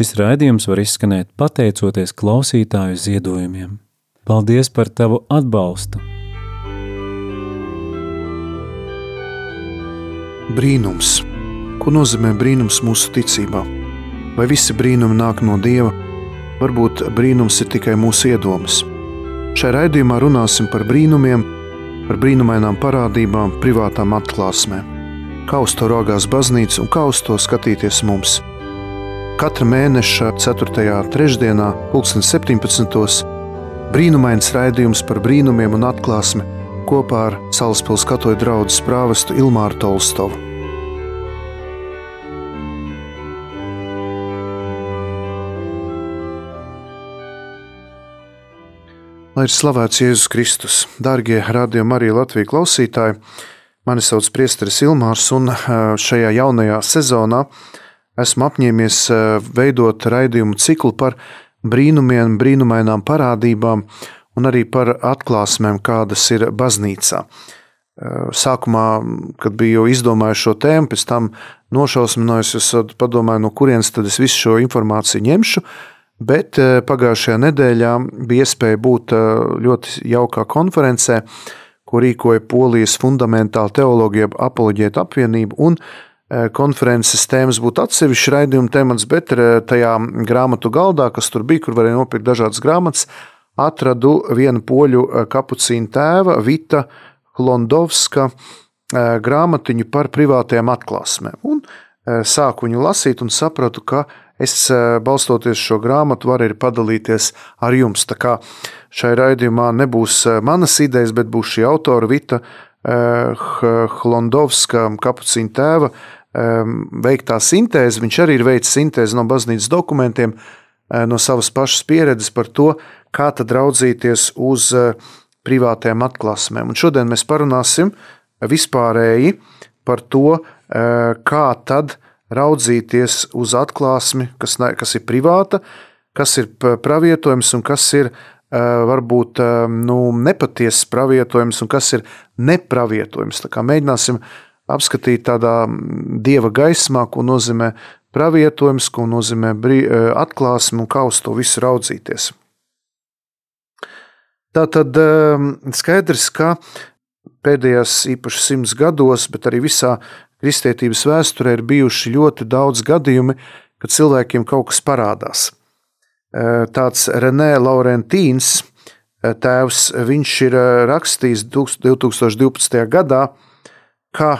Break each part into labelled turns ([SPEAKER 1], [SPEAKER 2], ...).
[SPEAKER 1] Šis raidījums var izskanēt pateicoties klausītāju ziedojumiem. Paldies par tavu atbalstu!
[SPEAKER 2] Brīnums. Ko nozīmē brīnums mūsu ticībā? Vai visi brīnumi nāk no Dieva? Varbūt brīnums ir tikai mūsu iedomas. Šajā raidījumā runāsim par brīnumiem, par brīnumainām parādībām, privātām atklāsmēm. Kā uz to raugās baznīca un kā uz to skatīties mums – Katra mēneša 4. trešdienā, 2017. brīnumains raidījums par brīnumiem un atklāsmi kopā ar Salaspils katoļu draugu prāvestu Ilmāru Tolstovu. Lai ir slavēts Jēzus Kristus, darbie radījumi arī Latvijas klausītāji, mani sauc Priesteris Ilmārs, un šajā jaunajā sezonā esmu apņēmies eh, veidot raidījumu ciklu par brīnumiem, brīnumainām parādībām un arī par atklāsmēm, kādas ir baznīcā. Eh, sākumā, kad biju izdomājis šo tēmu, pēc tam nošausminājos, es padomāju, no kurienes tad es visu šo informāciju ņemšu. Bet eh, pagājušajā nedēļā bija iespēja būt ļoti jaukā konferencē, ko rīkoja Polijas fundamentāla teoloģija apoloģēta apvienība un konferences tēmas būtu atsevišķs raidījuma temats, bet eh, tajā grāmatu galdā, kas tur bija, kur varēja nopirkt dažādas grāmatas, atradu vienu poļu eh, kapucīnu tēva Vita Londovska grāmatiņu par privātajām atklāsmēm. Un sāku viņu lasīt un sapratu, ka es balstoties šo grāmatu varu arī padalīties ar jums. Tā kā šai raidījumā nebūs manas idejas, bet būs šī autora Vita Hlondovska kapucīna tēva veiktā sintēze. Viņš arī ir veicis sintēzi no baznīcas dokumentiem, eh, no savas pašas pieredzes par to, kā tad raudzīties uz eh, privātajām atklāsmēm. Un šodien mēs parunāsim vispārēji par to, eh, kā tad raudzīties uz atklāsmi, kas, kas ir privāta, kas ir pravietojums un kas ir varbūt nu, nepatiesas pravietojums un kas ir nepravietojums. Tā kā mēģināsim uh, apskatīt tādā dieva gaismā, ko nozīmē pravietojums, ko nozīmē e, atklāsme un kā uz to visu raudzīties. Tā tad e, skaidrs, ka pēdējos īpaši simts gados, bet arī visā kristietības vēsturē ir bijuši ļoti daudz gadījumi, kad cilvēkiem kaut kas parādās. E, tāds Renē Laurentīns, tēvs, viņš ir rakstījis 2012. gadā, ka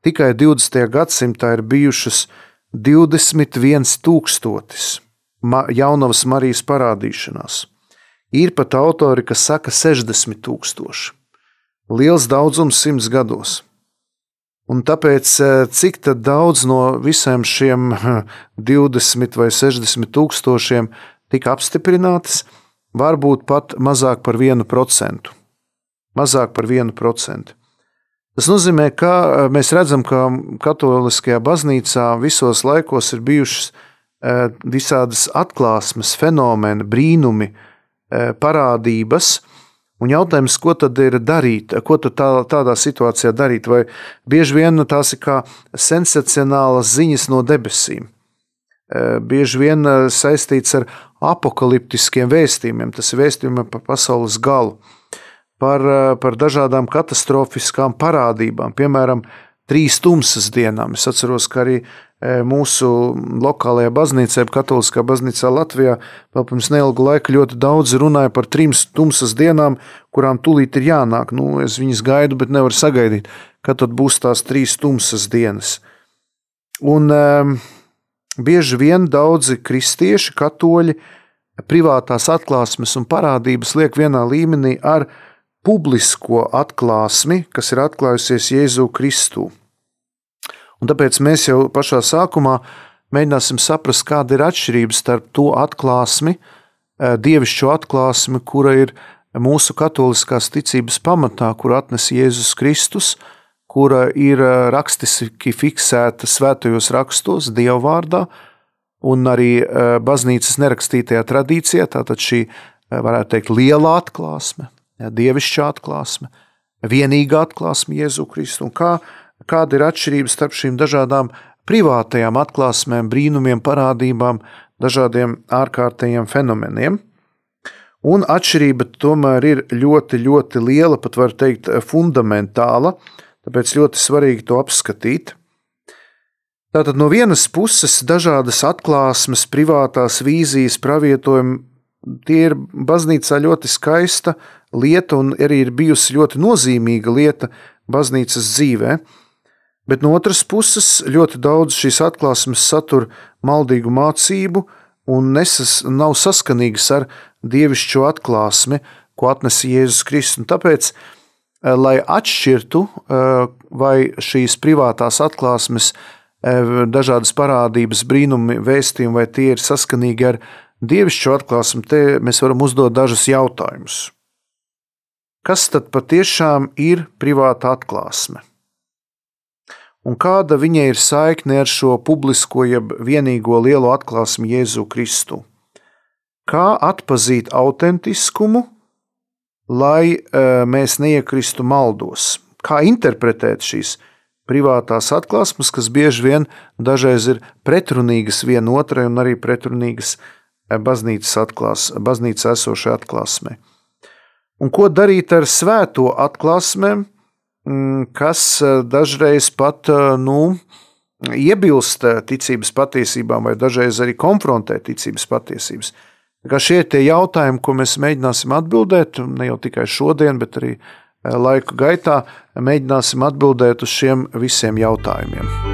[SPEAKER 2] Tikai 20. gadsimtā ir bijušas 21,000 jaunavas Marijas parādīšanās. Ir pat autori, kas saka 60,000. Liels daudzums simts gados. Un tāpēc, e, cik daudz no visiem šiem 20 vai 60 tūkstošiem tika apstiprinātas, varbūt pat mazāk par 1%. Mazāk par 1%. Tas nozīmē, ka eh, mēs redzam, ka Katoliskajā baznīcā visos laikos ir bijušas eh, visādas atklāsmes, fenomeni, brīnumi, eh, parādības. Un jautājums, ko tad ir darīt, ko tad tā, tādā situācijā darīt? Vai bieži vien tās ir kā sensacionālas ziņas no debesīm, bieži vien saistīts ar apakaliptiskiem vēstījumiem, tas ir vēstījumi par pasaules galu par, eh, par dažādām katastrofiskām parādībām, piemēram, trīs tumsas dienām. Es atceros, ka arī eh, mūsu lokālajā baznīcā, Katoliskā baznīcā Latvijā, vēl pirms neilga laika ļoti daudz runāja par trim tumsas dienām, kurām tūlīt ir jānāk. Nu, es viņas gaidu, bet nevaru sagaidīt, kad tad būs tās trīs tumsas dienas. Un um, bieži vien daudzi kristieši, katoļi, privātās atklāsmes un parādības liek vienā līmenī ar viņu publisko atklāsmi, kas ir atklājusies Jēzu Kristu. Un tāpēc mēs jau pašā sākumā mēģināsim saprast, kāda ir atšķirība starp to atklāsmi, eh, dievišķo atklāsmi, kura ir mūsu katoliskās ticības pamatā, kur atnes Jēzus Kristus, kura ir eh, rakstiski fiksēta svētajos rakstos, Dieva vārdā, un arī eh, baznīcas nerakstītajā tradīcijā, tātad šī, varētu teikt, liela atklāsme, dievišķa atklāsme, vienīgā atklāsme Jēzu Kristu un kā, kāda ir atšķirība starp šīm dažādām privātajām atklāsmēm, brīnumiem, parādībām, dažādiem ārkārtējiem fenomeniem. Un atšķirība tomēr ir ļoti, ļoti liela, pat var teikt, fundamentāla. Tāpēc ļoti svarīgi to apskatīt. Tātad no vienas puses dažādas atklāsmes, privātās vīzijas, pravietojumi, tie ir baznīcā ļoti skaista lieta un arī ir bijusi ļoti nozīmīga lieta baznīcas dzīvē. Bet no otras puses ļoti daudz šīs atklāsmes satur maldīgu mācību un nesas, nav saskanīgas ar dievišķo atklāsmi, ko atnesa Jēzus Kristus. Tāpēc, eh, lai atšķirtu, eh, vai šīs privātās atklāsmes, eh, dažādas parādības, brīnumi, vēstījumi, vai tie ir saskanīgi ar dievišķo atklāsmi, te mēs varam uzdot dažus jautājumus. Kas tad patiešām ir privāta atklāsme? Un kāda viņai ir saikne ar šo publisko, jeb vienīgo lielo atklāsmi Jēzu Kristu? Kā atpazīt autentiskumu, lai uh, mēs neiekristu maldos? Kā interpretēt šīs privātās atklāsmes, kas bieži vien dažreiz ir pretrunīgas vienotrai un arī pretrunīgas baznīcas, atklās, baznīcas esošai atklāsmei? Un ko darīt ar svēto atklāsmēm, mm, kas dažreiz pat nu, iebilst ticības patiesībām, vai dažreiz arī konfrontē ticības patiesības? Kā šie ir tie jautājumi, ko mēs mēģināsim atbildēt, ne jau tikai šodien, bet arī eh, laika gaitā, mēģināsim atbildēt uz šiem visiem jautājumiem.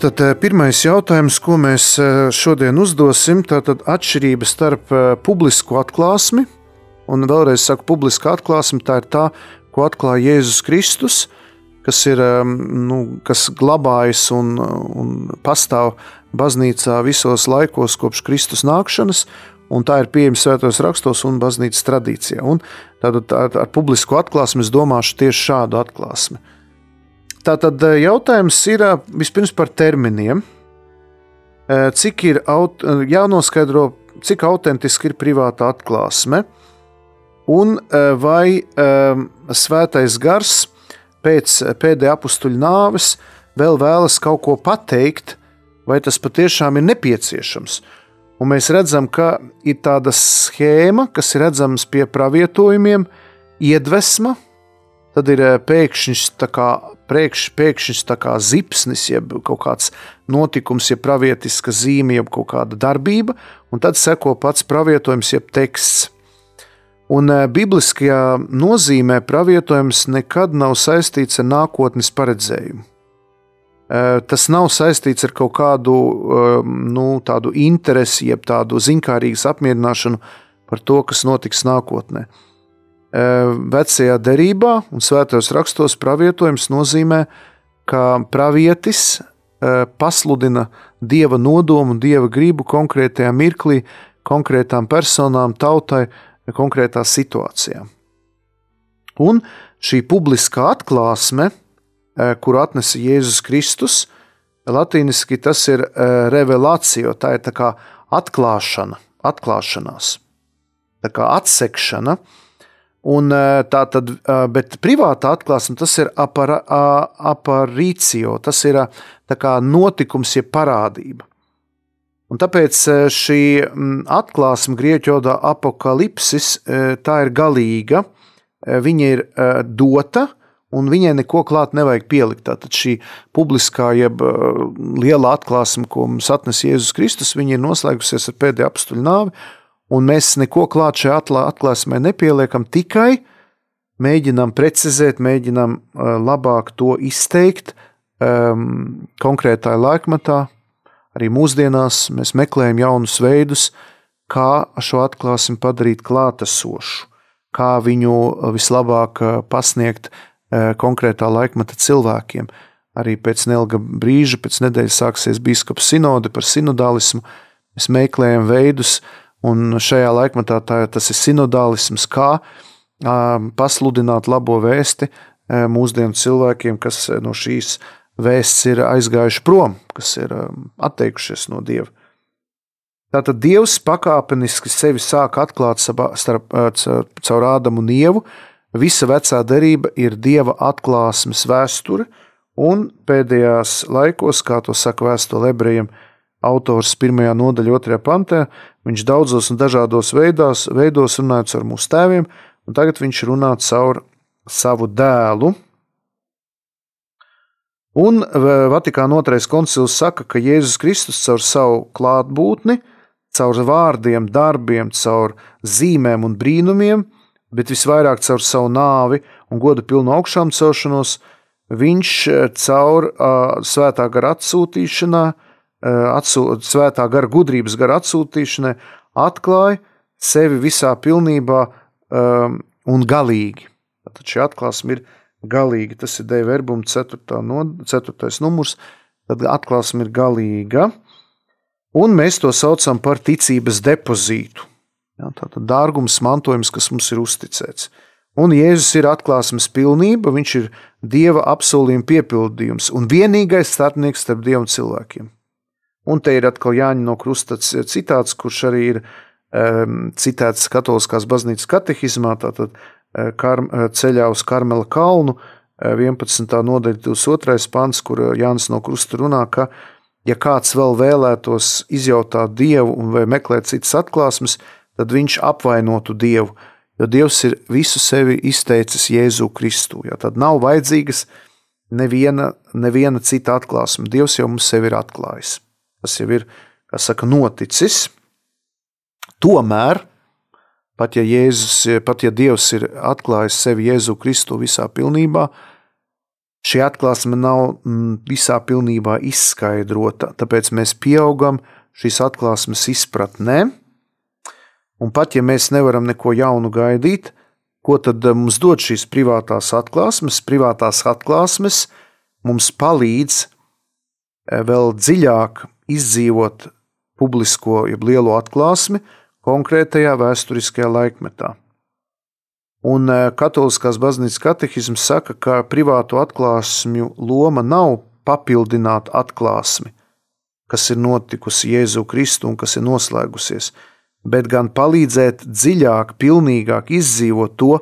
[SPEAKER 2] Tātad eh, pirmais jautājums, ko mēs eh, šodien uzdosim, ir atšķirība starp eh, publisku atklāsmi un vēlreiz saku, publiska atklāsme tā ir tā, ko atklāja Jēzus Kristus, kas ir nu, kas glabājas un, un pastāv baznīcā visos laikos kopš Kristus nākšanas. Un tā ir pieejama svētos rakstos un baznīcas tradīcijā. Un tātad ar, ar publisku atklāsmi es domāšu tieši šādu atklāsmi. Tātad eh, jautājums ir eh, vispirms par terminiem. Eh, cik ir jānoskaidro, cik autentiski ir privāta atklāsme, un vai svētais gars pēc pēdējā apstuļa nāves vēl vēlas kaut ko pateikt, vai tas patiešām ir nepieciešams. Un mēs redzam, ka ir tāda schēma, kas ir redzama pie pravietojumiem, iedvesma, tad ir pēkšņs pēkšņs zipsnis, jeb kaut kāds notikums, jeb pravietiska zīme, jeb kaut kāda darbība, un tad seko pats pravietojums, jeb teksts. Un e, bibliskajā nozīmē pravietojums nekad nav saistīts ar nākotnes paredzējumu. E, tas nav saistīts ar kaut kādu e, nu, tādu interesi, jeb tādu zinkārīgu apmierināšanu par to, kas notiks nākotnē. Vecajā derībā un svētajos rakstos pravietojums nozīmē, ka pravietis pasludina dieva nodomu, dieva gribu konkrētajā mirklī, konkrētām personām, tautai, konkrētā situācijā. Un šī publiskā atklāsme, kuru atnesa Jēzus Kristus, latīniski tas ir revelācija, tā ir tā kā atklāšana, atklāšanās, tā kā atsekšana. Un, tā tad, bet privāta atklāsme tas ir apar, aparīcio, tas ir notikums, jeb parādība. Un tāpēc šī atklāsme grieķu valodā apakalipsis tā ir galīga, viņa ir dota, un viņai neko klāt nevajag pielikt. Tātad šī publiskā, jeb liela atklāsme, ko mums atnes Jēzus Kristus, ir noslēgusies ar pēdējo apstuļu nāvi, un mēs neko klāt šajā atklāsmē nepieliekam, tikai mēģinām precizēt, mēģinām labāk to izteikt um, konkrētā laikmatā. Arī mūsdienās mēs meklējam jaunus veidus, kā šo atklāsmi padarīt klātesošu, kā viņu vislabāk pasniegt konkrētā laikmeta cilvēkiem. Arī pēc neilga brīža, pēc nedēļas sāksies biskupa sinode par sinodālismu. Mēs meklējam veidus, un šajā laikmetā tā, tas ir sinodālisms, kā pasludināt labo vēsti mūsdienu cilvēkiem, kas no šīs vēsts ir aizgājuši prom, kas ir atteikušies no Dieva. Tātad Dievs pakāpeniski sevi sāk atklāt starp, caur Ādamu un Ievu, Visa vecā derība ir dieva atklāsmes vēsture, un pēdējās laikos, kā to saka vēstule ebrejiem, autors pirmajā nodaļā, otrajā pantā, viņš daudzos un dažādos veidos, veidos runāja ar mūsu tēviem, un tagad viņš runā caur savu dēlu. Un Vatikāna otrais koncils saka, ka Jēzus Kristus caur savu klātbūtni, caur vārdiem, darbiem, caur zīmēm un brīnumiem bet visvairāk caur savu nāvi un godu pilnu augšām celšanos, viņš eh, caur uh, svētā gara atsūtīšanā, uh, atsū, svētā gara gudrības gara atsūtīšanai atklāja sevi visā pilnībā um, un galīgi. Tad šī atklāsme ir galīga. Tas ir Dēļa verbuma 4. No, 4. numurs. Tad atklāsme ir galīga. Un mēs to saucam par ticības depozītu. Ja, Tātad dārgums, mantojums, kas mums ir uzticēts. Un Jēzus ir atklāsmes pilnība, viņš ir Dieva apsolījuma piepildījums un vienīgais starpnieks starp Dievu un cilvēkiem. Un te ir atkal Jāņa no Krusta citāts, kurš arī ir um, citēts Katoliskās baznīcas katehismā, tātad uh, kar, uh, ceļā uz Karmela kalnu, 11. Uh, nodaļa 22. pants, kur Jānis no Krusta runā, ka, ja kāds vēl vēlētos izjautāt Dievu un vai meklēt citas atklāsmes, tad viņš apvainotu Dievu, jo Dievs ir visu sevi izteicis Jēzu Kristu. Ja, tad nav vajadzīgas neviena, neviena cita atklāsme. Dievs jau mums sevi ir atklājis. Tas jau ir, saka, noticis. Tomēr, pat ja, Jēzus, pat ja Dievs ir atklājis sevi Jēzu Kristu visā pilnībā, šī atklāsme nav mm, visā pilnībā izskaidrota. Tāpēc mēs pieaugam šīs atklāsmes izpratnē. Un pat ja mēs nevaram neko jaunu gaidīt, ko tad eh, mums dod šīs privātās atklāsmes? Privātās atklāsmes mums palīdz eh, vēl dziļāk izdzīvot publisko, jeb lielo atklāsmi konkrētajā vēsturiskajā laikmetā. Un eh, Katoliskās baznīcas katehisms saka, ka privātu atklāsmju loma nav papildināt atklāsmi, kas ir notikusi Jēzu Kristu un kas ir noslēgusies, bet gan palīdzēt dziļāk, pilnīgāk izdzīvot to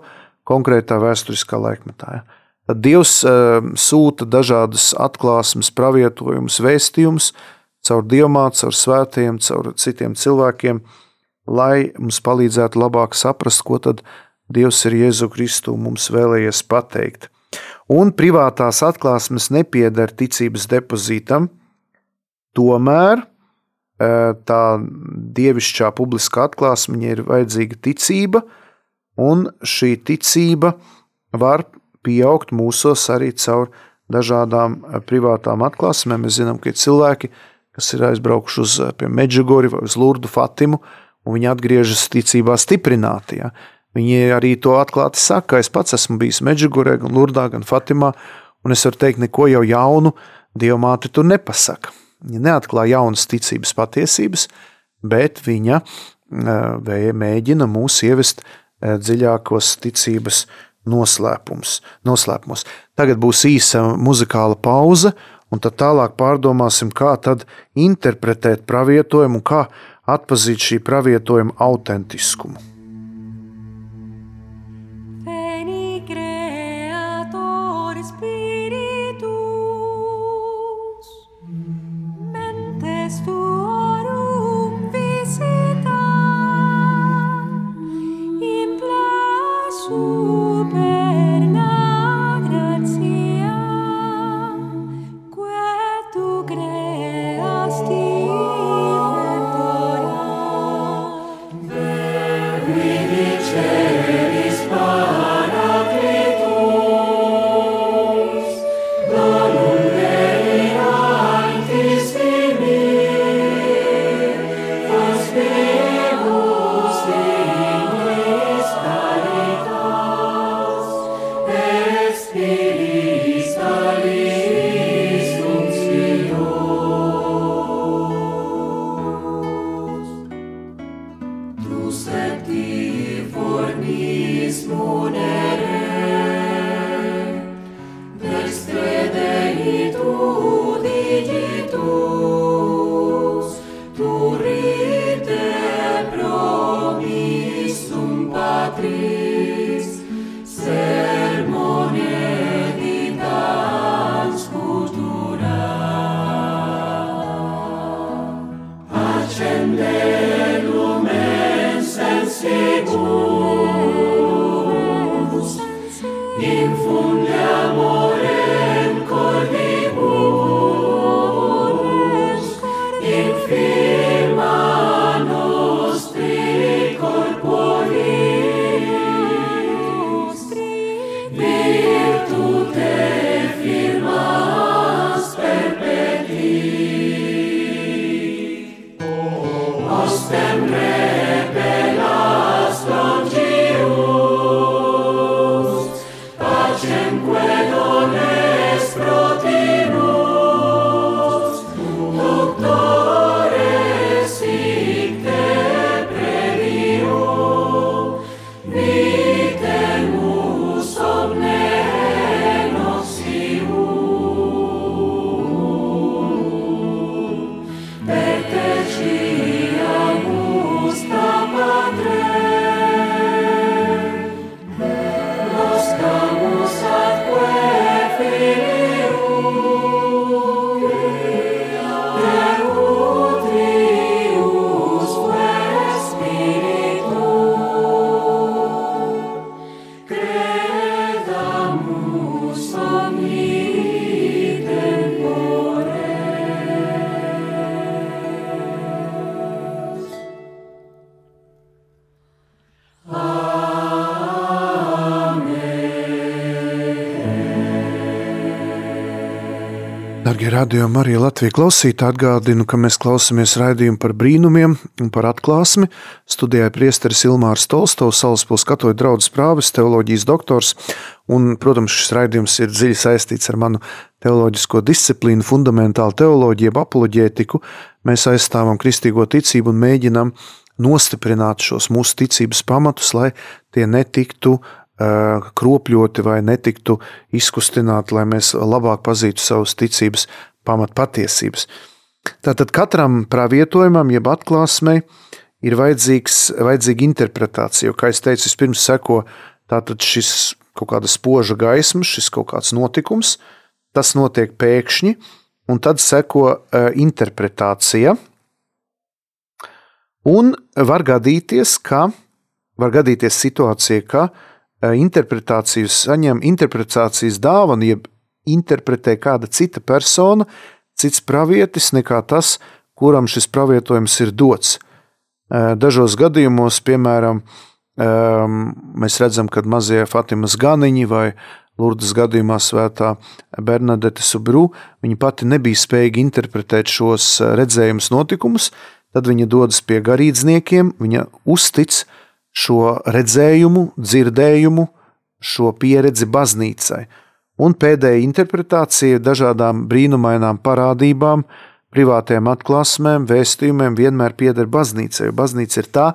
[SPEAKER 2] konkrētā vēsturiskā laikmetā. Tad Dievs uh, sūta dažādas atklāsmes, pravietojumus, vēstījumus caur dievmātu, caur svētajiem, caur citiem cilvēkiem, lai mums palīdzētu labāk saprast, ko tad Dievs ir Jēzu Kristu mums vēlējies pateikt. Un privātās atklāsmes nepieder ticības depozītam, tomēr tā dievišķā publiskā atklāsme ir vajadzīga ticība, un šī ticība var pieaugt mūsos arī caur dažādām privātām atklāsmēm. Mēs zinām, ka ir cilvēki, kas ir aizbraukuši uz Meģigori vai uz Lurdu Fatimu, un viņi atgriežas ticībā stiprināti. Ja. Viņi arī to atklāti saka, es pats esmu bijis Meģigorē, gan Lurdā, gan Fatimā, un es varu teikt, neko jau jaunu Dievmāte tur nepasaka. Viņa neatklāja jaunas ticības patiesības, bet viņa mēģina mūs ievest dziļākos ticības noslēpumos. Tagad būs īsa muzikāla pauze, un tad tālāk pārdomāsim, kā tad interpretēt pravietojumu un kā
[SPEAKER 3] atpazīt šī pravietojuma autentiskumu. Darbie radījumi, arī Latvijas klausītāji atgādinu, ka mēs klausāmies raidījumu par brīnumiem un par atklāsmi. Studijā priesteris Ilmārs Tolstovs, Salaspils katoļu draugs prāvis, teoloģijas doktors. Un, protams, šis raidījums ir dziļi saistīts ar manu teoloģisko disciplīnu, fundamentālu teoloģiju, apoloģētiku. Mēs aizstāvam kristīgo ticību un mēģinam nostiprināt šos mūsu ticības pamatus, lai tie netiktu kropļoti vai netiktu izkustināti, lai mēs labāk pazītu savus ticības pamatpatiesības. Tātad katram pravietojumam, jeb atklāsmei, ir vajadzīga interpretācija. Jo, kā jau teicu, vispirms seko šis kaut kāda spoža gaisma, šis kaut kāds notikums, tas notiek pēkšņi, un tad seko interpretācija. Un var gadīties, ka var gadīties situācija, ka uh, Eh, interpretāciju saņem interpretācijas dāvanu, jeb interpretē kāda cita persona, cits pravietis nekā tas, kuram šis pravietojums ir dots. Eh, dažos gadījumos, piemēram, ehm, mēs redzam, ka mazie Fatimas ganiņi vai Lurdas gadījumā svētā Bernadette Subru, viņa pati nebija spējīga interpretēt šos eh, redzējumus notikumus, tad viņa dodas pie garīdzniekiem, viņa uztic, šo redzējumu, dzirdējumu, šo pieredzi baznīcai. Un pēdējā interpretācija dažādām brīnumainām parādībām, privātiem atklāsmēm, vēstījumiem vienmēr pieder baznīcai. Baznīca ir tā,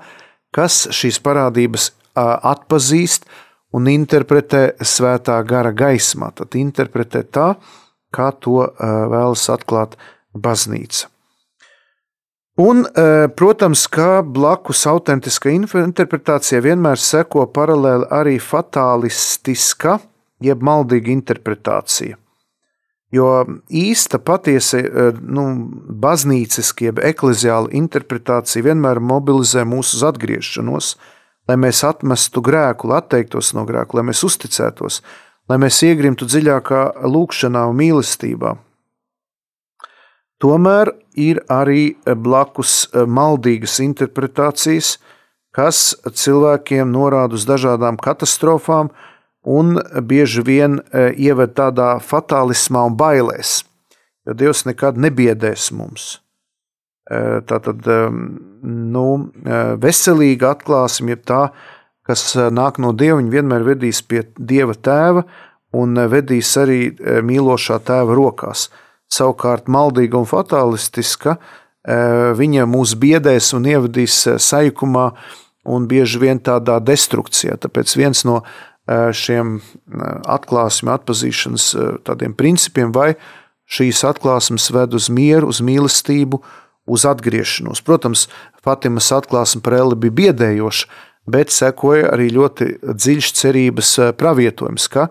[SPEAKER 3] kas šīs parādības atpazīst un interpretē svētā gara gaismā. Tad interpretē tā, kā to vēlas atklāt baznīca.
[SPEAKER 2] Un, protams, ka blakus autentiskai interpretācijai vienmēr seko paralēli arī fatālistiska, jeb maldīga interpretācija. Jo īsta, patiesa nu, baznīciska, jeb ekleziāla interpretācija vienmēr mobilizē mūsu uz atgriešanos, lai mēs atmestu grēku, lai atteiktos no grēka, lai mēs uzticētos, lai mēs iegrimtu dziļākā lūkšanā un mīlestībā. Tomēr ir arī blakus maldīgas interpretācijas, kas cilvēkiem norāda uz dažādām katastrofām un bieži vien ieved tādā fatālismā un bailēs, jo Dievs nekad nebiedēs mums. Tātad nu, veselīga atklāsme ir tā, kas nāk no Dieva, viņa vienmēr vedīs pie Dieva tēva un vedīs arī mīlošā tēva rokās. Savukārt, maldīga un fatālistiska, e, viņa mūs biedēs un ievadīs e, sajūkumā un bieži vien tādā destrukcijā. Tāpēc viens no e, šiem atklāsmes, atpazīšanas tādiem principiem, vai šīs atklāsmes ved uz mieru, uz mīlestību, uz atgriešanos. Protams, Fatimas atklāsme par Eli bija biedējoša, bet sekoja arī ļoti dziļš cerības pravietojums, ka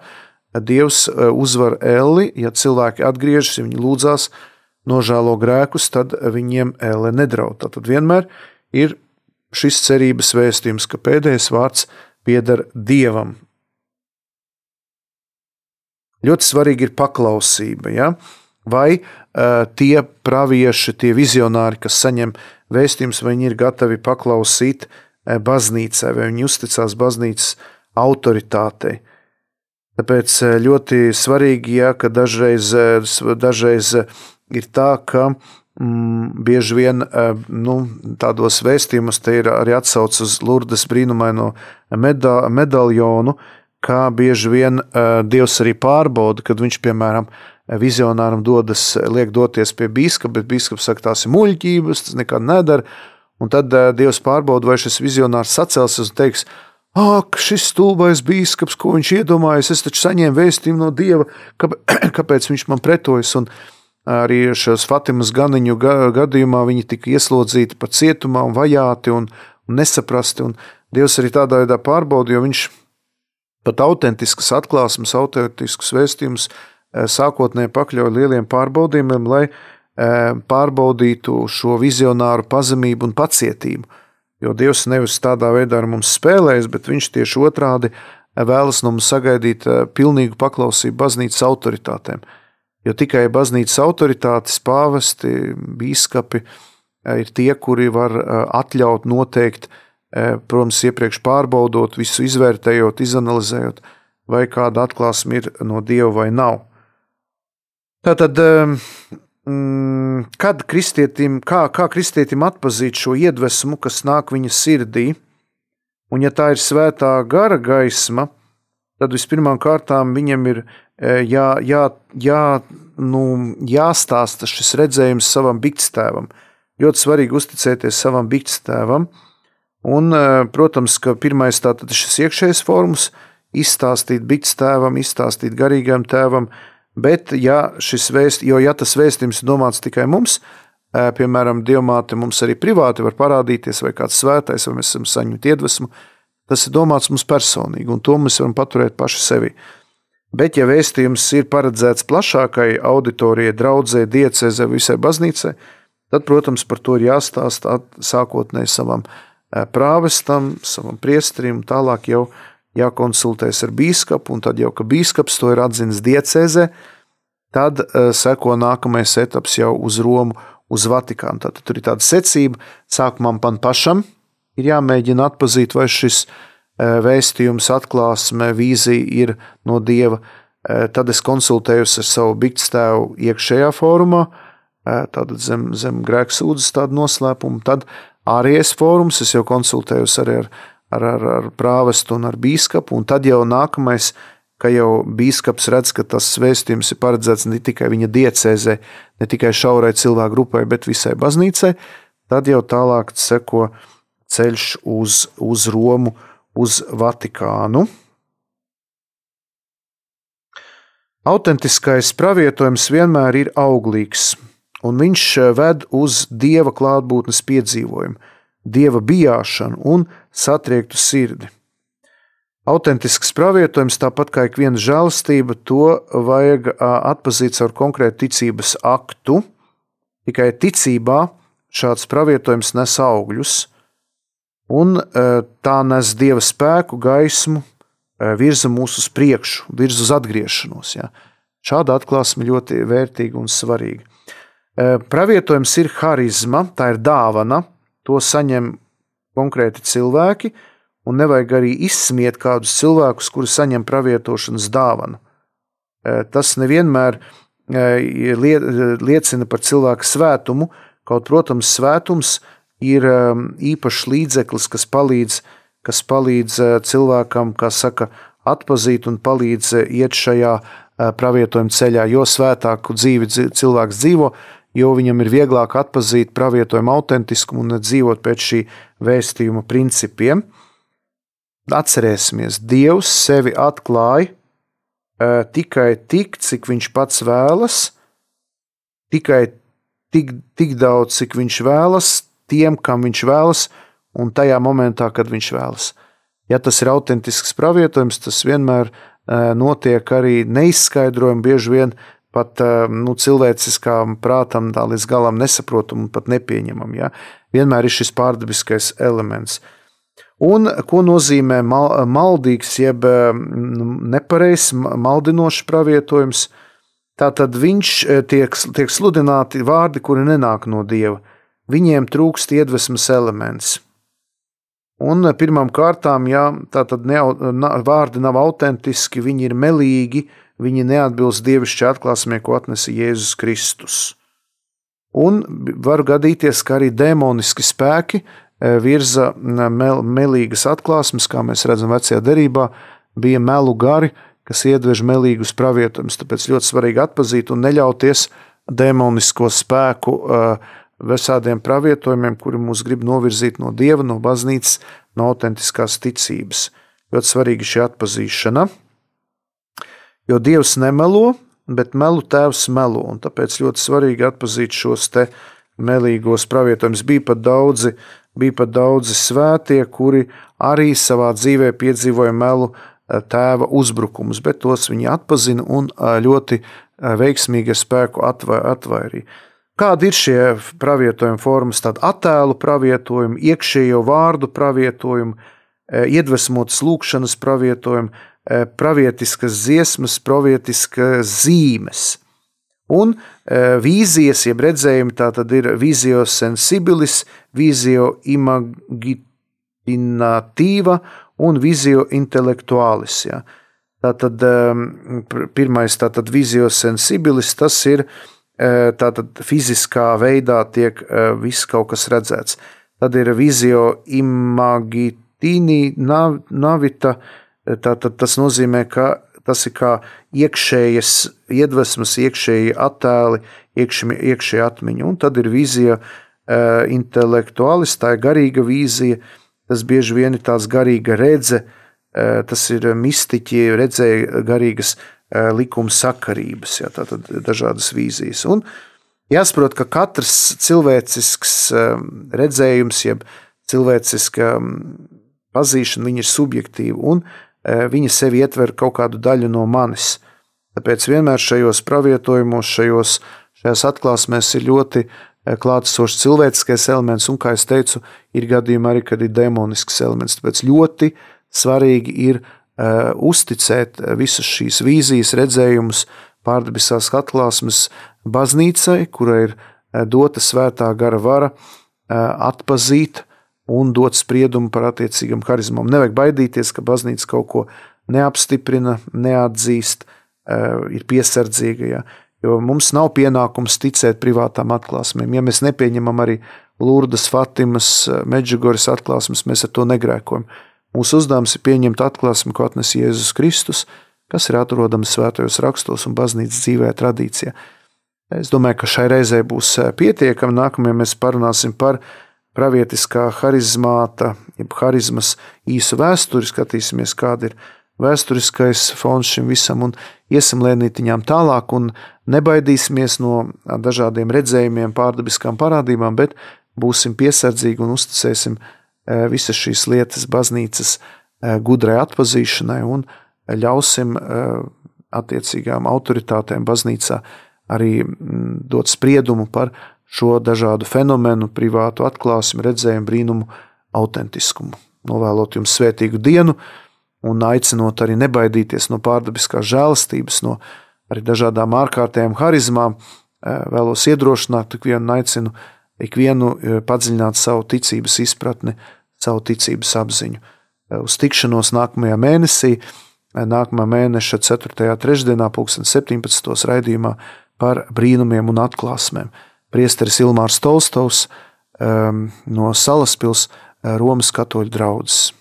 [SPEAKER 2] Dievs e, uzvar Eli, ja cilvēki atgriežas, ja viņi lūdzās, nožēlo grēkus, tad viņiem Ele nedraud. Tad vienmēr ir šis cerības vēstījums, ka pēdējais vārds pieder Dievam. Ļoti svarīgi ir paklausība. Ja? Vai uh, tie pravieši, tie vizionāri, kas saņem vēstījumus, vai viņi ir gatavi paklausīt uh, baznīcai, vai viņi uzticās baznīcas autoritātei. Tāpēc eh, ļoti svarīgi, ja, ka dažreiz, eh, dažreiz eh, ir tā, ka mm, bieži vien nu, tādos vēstījumos ir arī atsauce uz Lurdes brīnumaino meda, medaļonu, kā bieži vien Dievs arī pārbauda, kad viņš, piemēram, vizionāram dodas, liek doties pie biskupa, bet biskups saka, tās ir muļķības, tas nekad nedara. Un tad Dievs pārbauda, vai šis vizionārs sacelsies un teiks, Ak, šis stulbais biskups, ko viņš iedomājas, es taču saņēmu vēstījumu no dieva, kāpēc viņš man pretojas. Un arī šajos Fatimas ganiņu gadījumā viņi tika ieslodzīti pat cietumā un vajāti un, un nesaprasti. Un Dievs arī tādā veidā pārbauda, jo viņš pat autentiskas atklāsmes, autentiskus vēstījumus eh, sākotnēji pakļauj lieliem pārbaudījumiem, lai eh, pārbaudītu šo vizionāru pazemību un pacietību. Jo Dievs nevis tādā veidā ar mums spēlējas, bet Viņš tieši otrādi vēlas no mums sagaidīt eh, pilnīgu paklausību baznīcas autoritātēm. Jo tikai baznīcas autoritātes, pāvesti, biskupi eh, ir tie, kuri var eh, atļaut, noteikt, protams, iepriekš pārbaudot, visu izvērtējot, izanalizējot, vai kāda atklāsme ir no Dieva vai nav. Tātad Mm, kad kristietim, kā, kā kristietim atpazīt šo iedvesmu, kas nāk viņa sirdī, un ja tā ir svētā gara gaisma, tad vispirmām kārtām viņam ir e, jā, jā, jā, nu, jāstāsta šis redzējums savam bikstēvam. Ļoti svarīgi uzticēties savam bikstēvam, un, e, protams, ka pirmais tātad šis iekšējais forums, izstāstīt bikstēvam, izstāstīt garīgam tēvam, Bet, ja, vēst, ja tas vēstījums ir domāts tikai mums, piemēram, diamāte mums arī privāti var parādīties, vai kāds svētais, vai mēs esam saņemti iedvesmu, tas ir domāts mums personīgi, un to mēs varam paturēt paši sevi. Bet, ja vēstījums ir paredzēts plašākai auditorijai, draudzē, diecēzē, visai baznīcai, tad, protams, par to ir jāstāsta sākotnēji savam prāvestam, savam priestrim, tālāk jau jākonsultējas ar biskupu, un tad jau, ka biskups to ir atzinis diecēzē, tad uh, seko nākamais etaps jau uz Romu, uz Vatikānu. Tad tur ir tāda secība, sākumā man pašam ir jāmēģina atpazīt, vai šis uh, vēstījums, atklāsme, vīzija ir no Dieva. Uh, tad es konsultējos ar savu bikstēvu iekšējā fórumā, tātad zem, zem grēksūdzes tādu noslēpumu, tad ārējais fórums, es jau konsultējos arī ar ar, ar, ar prāvestu un ar bīskapu, un tad jau nākamais, ka jau bīskaps redz, ka tas vēstījums ir paredzēts ne tikai viņa diecēzē, ne tikai šaurai cilvēku grupai, bet visai baznīcai, tad jau tālāk seko ceļš uz, uz Romu, uz Vatikānu. Autentiskais pravietojums vienmēr ir auglīgs, un viņš ved uz dieva klātbūtnes piedzīvojumu, dieva bijāšanu un satriektu sirdi. Autentisks pravietojums, tāpat kā ik viena žēlastība, to vajag atpazīt caur konkrētu ticības aktu. Tikai ticībā šāds pravietojums nes augļus, un tā nes dieva spēku, gaismu, virza mūs uz priekšu, virza uz atgriešanos. Ja. Šāda atklāsme ļoti vērtīga un svarīga. Pravietojums ir harizma, tā ir dāvana, to saņem konkrēti cilvēki, un nevajag arī izsmiet kādus cilvēkus, kuri saņem pravietošanas dāvanu. E, tas nevienmēr e, liecina par cilvēka svētumu, kaut, protams, svētums ir e, īpašs līdzeklis, kas palīdz, kas palīdz cilvēkam, kā saka, atpazīt un palīdz iet šajā pravietojuma ceļā. Jo svētāku dzīvi cilvēks dzīvo, jo viņam ir vieglāk atpazīt pravietojuma autentiskumu un dzīvot pēc šī vēstījuma principiem. Atcerēsimies, Dievs sevi atklāja uh, tikai tik, cik viņš pats vēlas, tikai tik, tik daudz, cik viņš vēlas, tiem, kam viņš vēlas, un tajā momentā, kad viņš vēlas. Ja tas ir autentisks pravietojums, tas vienmēr uh, notiek arī neizskaidrojumi, bieži vien pat uh, nu, cilvēciskām prātam tā līdz galam nesaprotam un pat nepieņemam. Ja? Vienmēr ir šis pārdabiskais elements. Un ko nozīmē mal, maldīgs, jeb nu, nepareizs, maldinošs pravietojums? Tātad viņš e, tiek, tiek sludināti vārdi, kuri nenāk no dieva. Viņiem trūkst iedvesmas elements. Un pirmām kārtām, ja tātad ne, vārdi nav autentiski, viņi ir melīgi, viņi neatbilst dievišķi atklāsmē, ko atnesa Jēzus Kristus. Un var gadīties, ka arī demoniski spēki E, virza mel, melīgas atklāsmes, kā mēs redzam vecajā derībā, bija melu gari, kas iedvež melīgus pravietojumus. Tāpēc ļoti svarīgi atpazīt un neļauties demonisko spēku e, visādiem pravietojumiem, kuri mūs grib novirzīt no dieva, no baznīcas, no autentiskās ticības. Ļoti svarīga šī atpazīšana, jo dievs nemelo, bet melu tēvs melo, tāpēc ļoti svarīgi atpazīt šos te melīgos pravietojumus. Bija pat daudzi bija pat daudzi svētie, kuri arī savā dzīvē piedzīvoja melu eh, tēva uzbrukumus, bet tos viņi atpazina un eh, ļoti eh, veiksmīgi ar spēku atvairīja. Kādi ir šie pravietojuma formas? Tad attēlu pravietojumi, iekšējo vārdu pravietojumi, iedvesmotas lūkšanas pravietojumi, pravietiskas dziesmas, pravietiskas zīmes. Un e, vīzijas, jeb redzējumi, tā tad ir vizio sensibilis, vizio imaginatīva un vizio intelektuālis. Ja. Tātad e, pirmais, tātad vizio sensibilis, tas ir tātad fiziskā veidā tiek viss kaut kas redzēts. Tad ir vizio imagitīni navita, tātad tas nozīmē, ka Tas ir kā iekšējas iedvesmas, iekšēji attēli, iekšēji, atmiņa. Un tad ir vīzija uh, intelektuālis, tā ir garīga vīzija. Tas bieži vien ir tāds garīga redze, uh, tas ir mistiķi, redzēja garīgas uh, likuma sakarības, jā, tātad dažādas vīzijas. Un jāsaprot, ka katrs cilvēcisks redzējums, jeb cilvēciska pazīšana, viņa ir subjektīva. Un viņa sevi ietver kaut kādu daļu no manis. Tāpēc vienmēr šajos pravietojumos, šajos, šajās atklāsmēs ir ļoti klātesošs cilvēciskais elements, un, kā jau teicu, ir gadījumi arī, kad ir demonisks elements. Tāpēc ļoti svarīgi ir uh, uzticēt visas šīs vīzijas, redzējumus, pārdabiskās atklāsmes baznīcai, kurai ir dota svētā gara vara uh, atpazīt un dot spriedumu par attiecīgam harizmam. Nevajag baidīties, ka baznīca kaut ko neapstiprina, neatzīst, eh, ir piesardzīga. Ja? Jo mums nav pienākums ticēt privātām atklāsmēm. Ja mēs nepieņemam arī Lūrdas, Fatimas, eh, Medžugoras atklāsmes, mēs ar to negrēkojam. Mūsu uzdevums ir pieņemt atklāsmi, ko atnes Jēzus Kristus, kas ir atrodams svētajos rakstos un baznīcas dzīvē tradīcijā. Es domāju, ka šai reizei būs eh, pietiekami. Nākamajā mēs parunāsim par pravietiskā harizmāta, jeb harizmas īsu vēsturi, skatīsimies, kāda ir vēsturiskais fons šim visam, un iesim lēnītiņām tālāk, un nebaidīsimies no dažādiem redzējumiem, pārdabiskām parādībām, bet būsim piesardzīgi un uzticēsim eh, visas šīs lietas baznīcas eh, gudrai atpazīšanai un ļausim attiecīgām autoritātēm baznīcā arī dot spriedumu par šo dažādu fenomenu, privātu atklāsmi, redzējumu, brīnumu, autentiskumu. Novēlot jums svētīgu dienu un aicinot arī nebaidīties no pārdabiskās žēlastības, no arī dažādām ārkārtējām harizmām, eh, vēlos iedrošināt ikvienu aicinu, ikvienu eh, padziļināt savu ticības izpratni, savu ticības apziņu. Eh, uz tikšanos nākamajā mēnesī, nākamā mēneša 4. trešdienā, 2017. raidījumā par brīnumiem un atklāsmēm. Priesteris Ilmārs Tolstovs um, no Salaspils uh, Romas katoļu draudzes.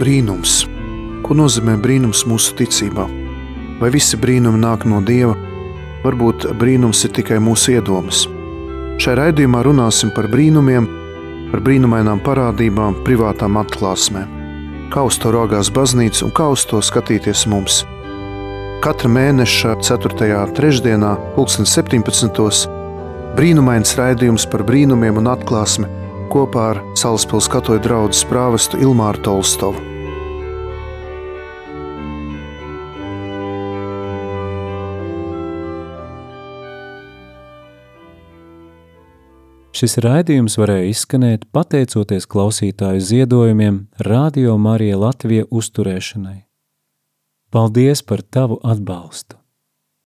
[SPEAKER 2] Brīnums. Ko nozīmē brīnums mūsu ticībā? Vai visi brīnumi nāk no Dieva? Varbūt brīnums ir tikai mūsu iedomas. Šajā raidījumā runāsim par brīnumiem, par brīnumainām parādībām, privātām atklāsmēm kā uz to raugās baznīca un kā uz to skatīties mums. Katra mēneša 4. trešdienā, 2017. brīnumains raidījums par brīnumiem un atklāsmi kopā ar Salaspils katoļu draugu prāvestu Ilmāru Tolstovu.
[SPEAKER 1] Šis raidījums varēja izskanēt pateicoties klausītāju ziedojumiem Radio Marija Latvija uzturēšanai. Paldies par tavu atbalstu!